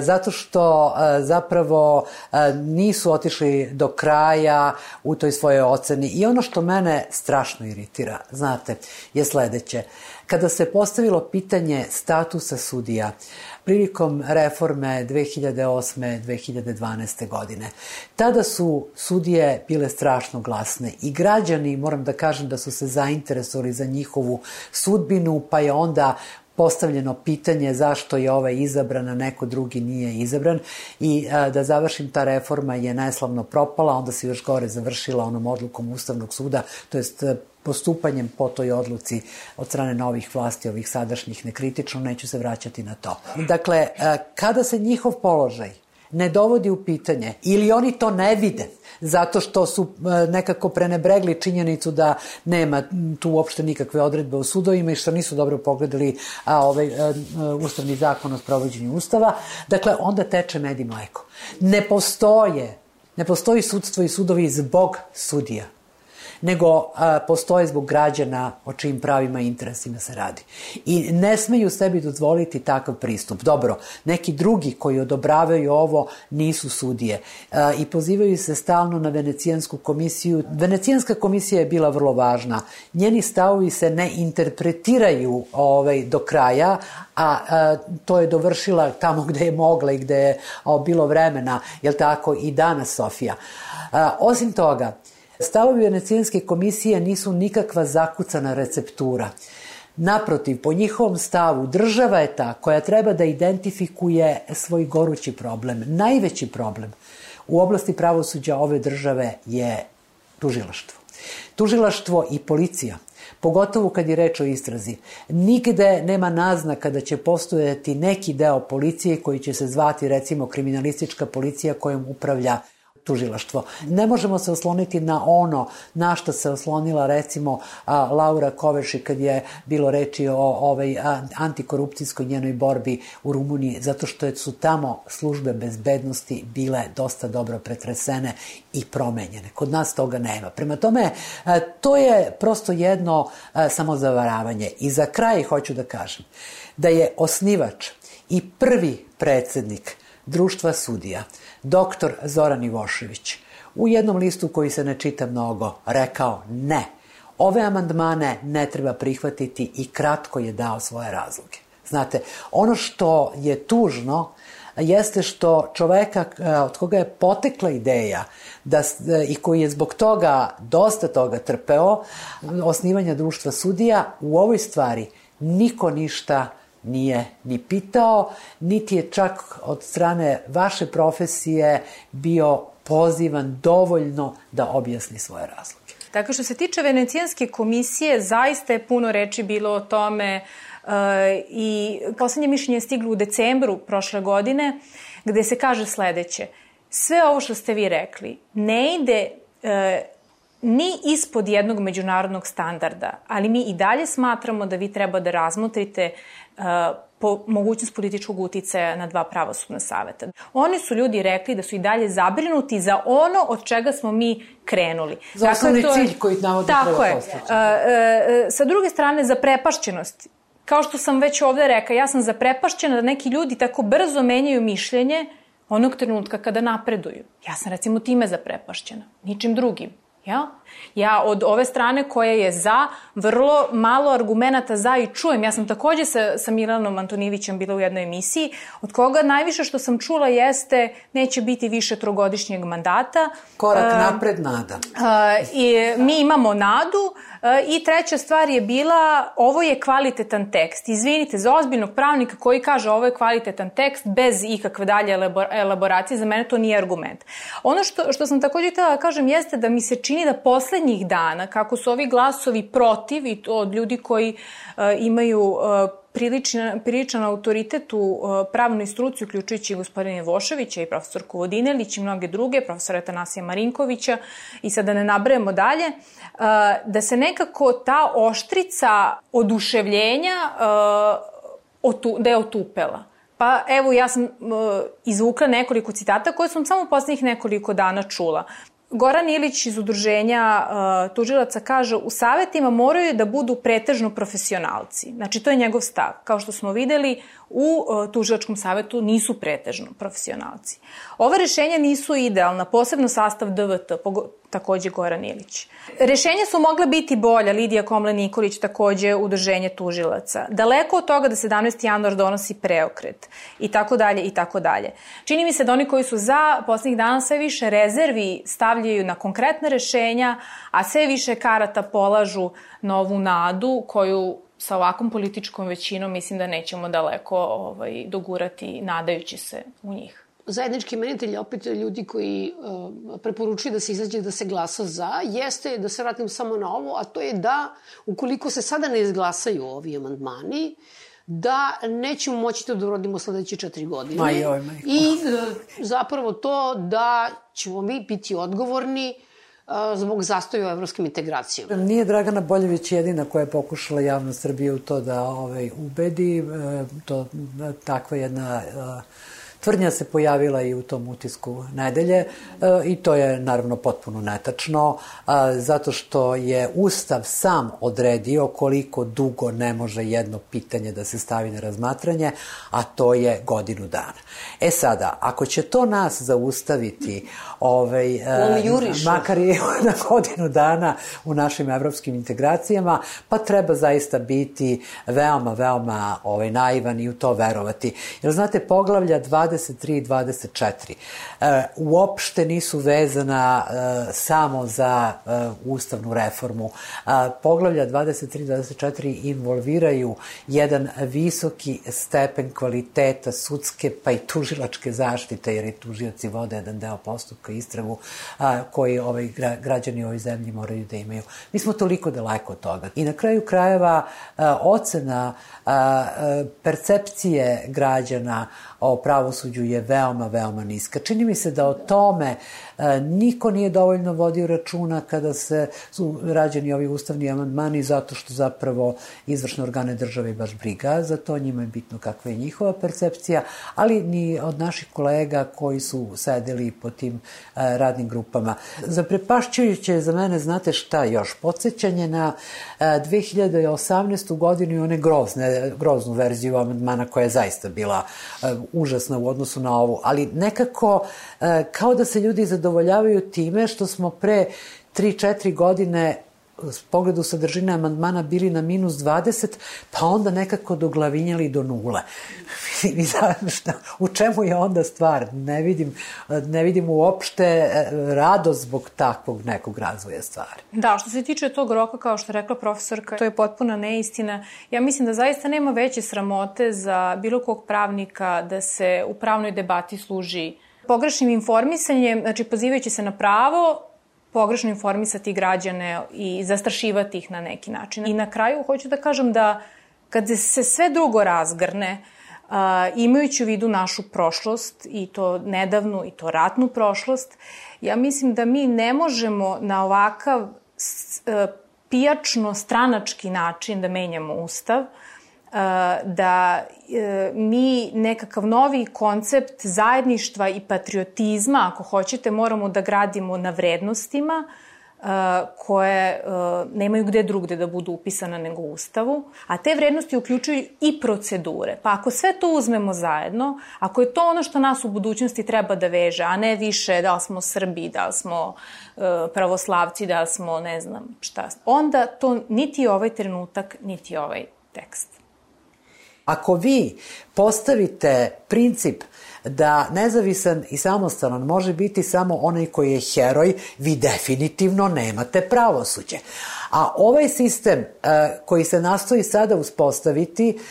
zato što e, zapravo e, nisu otišli do kraja u toj svojoj oceni i ono što mene strašno iritira, znate, je sledeće. Kada se postavilo pitanje statusa sudija prilikom reforme 2008-2012. godine, tada su sudije bile strašno glasne i građani, moram da kažem da su se zainteresovali za njihovu sudbinu, pa je onda postavljeno pitanje zašto je ovaj izabran, a neko drugi nije izabran i a, da završim, ta reforma je neslavno propala, onda se još gore završila onom odlukom Ustavnog suda, to jest postupanjem po toj odluci od strane novih vlasti, ovih sadašnjih nekritično, neću se vraćati na to. Dakle, kada se njihov položaj ne dovodi u pitanje ili oni to ne vide, zato što su e, nekako prenebregli činjenicu da nema tu uopšte nikakve odredbe u sudovima i što nisu dobro pogledali a, ovaj, a, e, e, ustavni zakon o sprovođenju ustava. Dakle, onda teče med i mleko. Ne postoje, ne postoji sudstvo i sudovi zbog sudija nego a, postoje zbog građana o čijim pravima i interesima se radi. I ne smeju sebi dozvoliti takav pristup. Dobro, neki drugi koji odobravaju ovo nisu sudije a, i pozivaju se stalno na Venecijansku komisiju. Venecijanska komisija je bila vrlo važna. Njeni stavovi se ne interpretiraju ovaj, do kraja, a, a to je dovršila tamo gde je mogla i gde je a, bilo vremena, jel tako, i danas Sofija. A, osim toga, Stavovi Venecijanske komisije nisu nikakva zakucana receptura. Naprotiv, po njihovom stavu, država je ta koja treba da identifikuje svoj gorući problem. Najveći problem u oblasti pravosuđa ove države je tužilaštvo. Tužilaštvo i policija, pogotovo kad je reč o istrazi. Nigde nema naznaka da će postojati neki deo policije koji će se zvati recimo kriminalistička policija kojom upravlja tužilaštvo. Ne možemo se osloniti na ono na što se oslonila recimo a, Laura Koveši kad je bilo reči o ovaj antikorupcijskoj njenoj borbi u Rumuniji zato što su tamo službe bezbednosti bile dosta dobro pretresene i promenjene. Kod nas toga nema. Prema tome, a, to je prosto jedno a, samozavaravanje. I za kraj hoću da kažem da je osnivač i prvi predsednik društva sudija doktor Zoran Ivošević u jednom listu koji se ne čita mnogo rekao ne. Ove amandmane ne treba prihvatiti i kratko je dao svoje razloge. Znate, ono što je tužno jeste što čoveka e, od koga je potekla ideja da, e, i koji je zbog toga dosta toga trpeo, osnivanja društva sudija, u ovoj stvari niko ništa nije ni pitao, niti je čak od strane vaše profesije bio pozivan dovoljno da objasni svoje razloge. Dakle, što se tiče Venecijanske komisije, zaista je puno reči bilo o tome uh, i poslednje mišljenje je stiglo u decembru prošle godine, gde se kaže sledeće. Sve ovo što ste vi rekli ne ide uh, ni ispod jednog međunarodnog standarda, ali mi i dalje smatramo da vi treba da razmotrite po mogućnost političkog uticaja na dva pravosudna saveta. Oni su ljudi rekli da su i dalje zabrinuti za ono od čega smo mi krenuli. Za dakle, osnovni dakle, cilj koji navode tako treba postići. Tako je. Sa druge strane, za prepašćenost. Kao što sam već ovde reka, ja sam zaprepašćena da neki ljudi tako brzo menjaju mišljenje onog trenutka kada napreduju. Ja sam recimo time zaprepašćena, ničim drugim. Ja? Ja od ove strane koja je za, vrlo malo argumenta za i čujem. Ja sam takođe sa, sa Milanom Antonijevićem bila u jednoj emisiji, od koga najviše što sam čula jeste neće biti više trogodišnjeg mandata. Korak uh, napred nada. Uh, I mi imamo nadu, I treća stvar je bila, ovo je kvalitetan tekst. Izvinite, za ozbiljnog pravnika koji kaže ovo je kvalitetan tekst bez ikakve dalje elaboracije, za mene to nije argument. Ono što, što sam takođe htela da kažem jeste da mi se čini da poslednjih dana, kako su ovi glasovi protiv i to od ljudi koji uh, imaju uh, priličan, priličan autoritet u uh, pravnoj struci, uključujući gospodine Voševića i profesorku Vodinelić i mnoge druge, profesora Tanasija Marinkovića i sada da ne nabrajemo dalje, uh, da se nekako ta oštrica oduševljenja uh, da je otupela. Pa evo ja sam izvukla nekoliko citata koje sam samo poslednjih nekoliko dana čula. Goran Ilić iz udruženja uh, tužilaca kaže u savetima moraju da budu pretežno profesionalci. Znači, to je njegov stav. Kao što smo videli, u uh, tužilačkom savetu nisu pretežno profesionalci. Ova rešenja nisu idealna, posebno sastav DVT, takođe Goran Ilić. Rešenja su mogla biti bolja, Lidija Komle Nikolić takođe udruženje tužilaca. Daleko od toga da 17. januar donosi preokret i tako dalje i tako dalje. Čini mi se da oni koji su za poslednjih dana sve više rezervi stavljaju na konkretne rešenja, a sve više karata polažu novu nadu koju sa ovakvom političkom većinom mislim da nećemo daleko ovaj, dogurati nadajući se u njih zajednički menitelj, opet ljudi koji uh, preporučuju da se izađe da se glasa za, jeste, da se vratim samo na ovo, a to je da ukoliko se sada ne izglasaju ovi amandmani, da nećemo moći to da urodimo sledeće četiri godine. Maj, oj, maj. I uh, zapravo to da ćemo mi biti odgovorni uh, zbog zastoja u evropskim integracijama. Nije Dragana Boljević jedina koja je pokušala javno Srbije u to da ovaj, ubedi. To, takva jedna Tvrdnja se pojavila i u tom utisku nedelje e, i to je naravno potpuno netačno, zato što je Ustav sam odredio koliko dugo ne može jedno pitanje da se stavi na razmatranje, a to je godinu dana. E sada, ako će to nas zaustaviti, ovaj, e, makar i na godinu dana u našim evropskim integracijama, pa treba zaista biti veoma, veoma ovaj, naivan i u to verovati. Jer znate, poglavlja 20 23 i 24 e, uopšte nisu vezana e, samo za e, ustavnu reformu. Poglavlja 23 i 24 involviraju jedan visoki stepen kvaliteta sudske pa i tužilačke zaštite, jer i tužioci vode jedan deo postupka istragu koji ovaj, građani u ovoj zemlji moraju da imaju. Mi smo toliko daleko od toga. I na kraju krajeva ocena percepcije građana o pravosuđu je veoma, veoma niska. Čini mi se da o tome niko nije dovoljno vodio računa kada se su rađeni ovi ustavni amandmani zato što zapravo izvršne organe države baš briga za to, njima je bitno kakva je njihova percepcija, ali ni od naših kolega koji su sedeli po tim e, radnim grupama. Zaprepašćujuće za mene, znate šta još, podsjećanje na 2018. E, godinu i one grozne, groznu verziju amandmana koja je zaista bila užasna u odnosu na ovu, ali nekako kao da se ljudi zadovoljavaju time što smo pre 3-4 godine pogledu sadržine amandmana bili na minus 20, pa onda nekako doglavinjali do nule. I šta, u čemu je onda stvar? Ne vidim, ne vidim uopšte e, radost zbog takvog nekog razvoja stvari. Da, što se tiče tog roka, kao što rekla profesorka, to je potpuna neistina. Ja mislim da zaista nema veće sramote za bilo kog pravnika da se u pravnoj debati služi pogrešnim informisanjem, znači pozivajući se na pravo, pogrešno informisati građane i zastrašivati ih na neki način. I na kraju hoću da kažem da kad se sve drugo razgrne, uh, imajući u vidu našu prošlost i to nedavnu i to ratnu prošlost, ja mislim da mi ne možemo na ovakav uh, pijačno stranački način da menjamo ustav, da mi nekakav novi koncept zajedništva i patriotizma, ako hoćete, moramo da gradimo na vrednostima koje nemaju gde drugde da budu upisane nego u Ustavu, a te vrednosti uključuju i procedure. Pa ako sve to uzmemo zajedno, ako je to ono što nas u budućnosti treba da veže, a ne više da li smo Srbi, da li smo pravoslavci, da li smo ne znam šta, onda to niti ovaj trenutak, niti ovaj tekst. Ako vi postavite princip da nezavisan i samostalan može biti samo onaj koji je heroj, vi definitivno nemate pravosuđe. A ovaj sistem uh, koji se nastoji sada uspostaviti uh,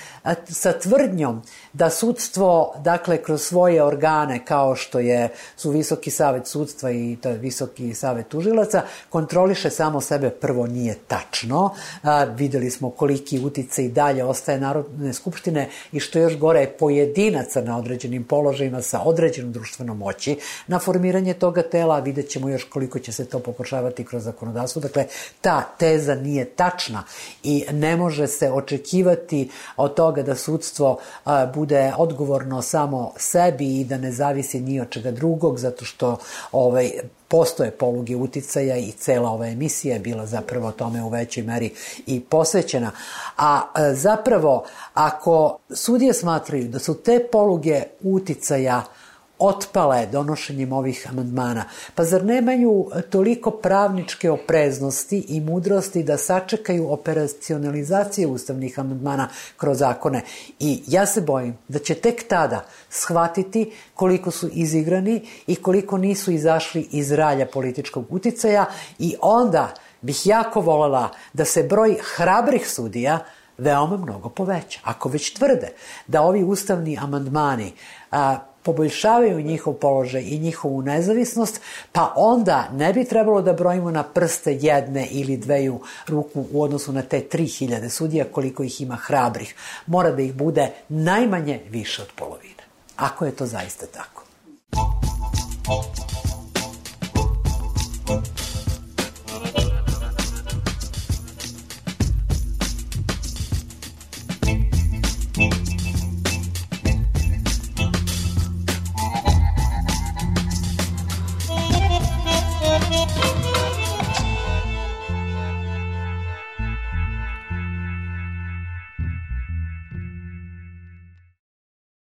sa tvrdnjom da sudstvo, dakle, kroz svoje organe, kao što je, su Visoki savet sudstva i to je Visoki savet tužilaca, kontroliše samo sebe, prvo nije tačno. A, videli smo koliki utice i dalje ostaje Narodne skupštine i što još gore je pojedinaca na određenim položajima sa određenom društvenom moći na formiranje toga tela, vidjet ćemo još koliko će se to pokušavati kroz zakonodavstvo. Dakle, ta teza nije tačna i ne može se očekivati od toga da sudstvo bude odgovorno samo sebi i da ne zavisi ni od čega drugog, zato što ovaj, postoje poluge uticaja i cela ova emisija je bila zapravo tome u većoj meri i posvećena. A e, zapravo, ako sudije smatraju da su te poluge uticaja otpale donošenjem ovih amandmana. Pa zar nemaju toliko pravničke opreznosti i mudrosti da sačekaju operacionalizacije ustavnih amandmana kroz zakone? I ja se bojim da će tek tada shvatiti koliko su izigrani i koliko nisu izašli iz ralja političkog uticaja i onda bih jako volela da se broj hrabrih sudija veoma mnogo poveća. Ako već tvrde da ovi ustavni amandmani a, poboljšavaju njihov položaj i njihovu nezavisnost, pa onda ne bi trebalo da brojimo na prste jedne ili dveju ruku u odnosu na te 3000 sudija koliko ih ima hrabrih. Mora da ih bude najmanje više od polovine. Ako je to zaista tako. Thank you.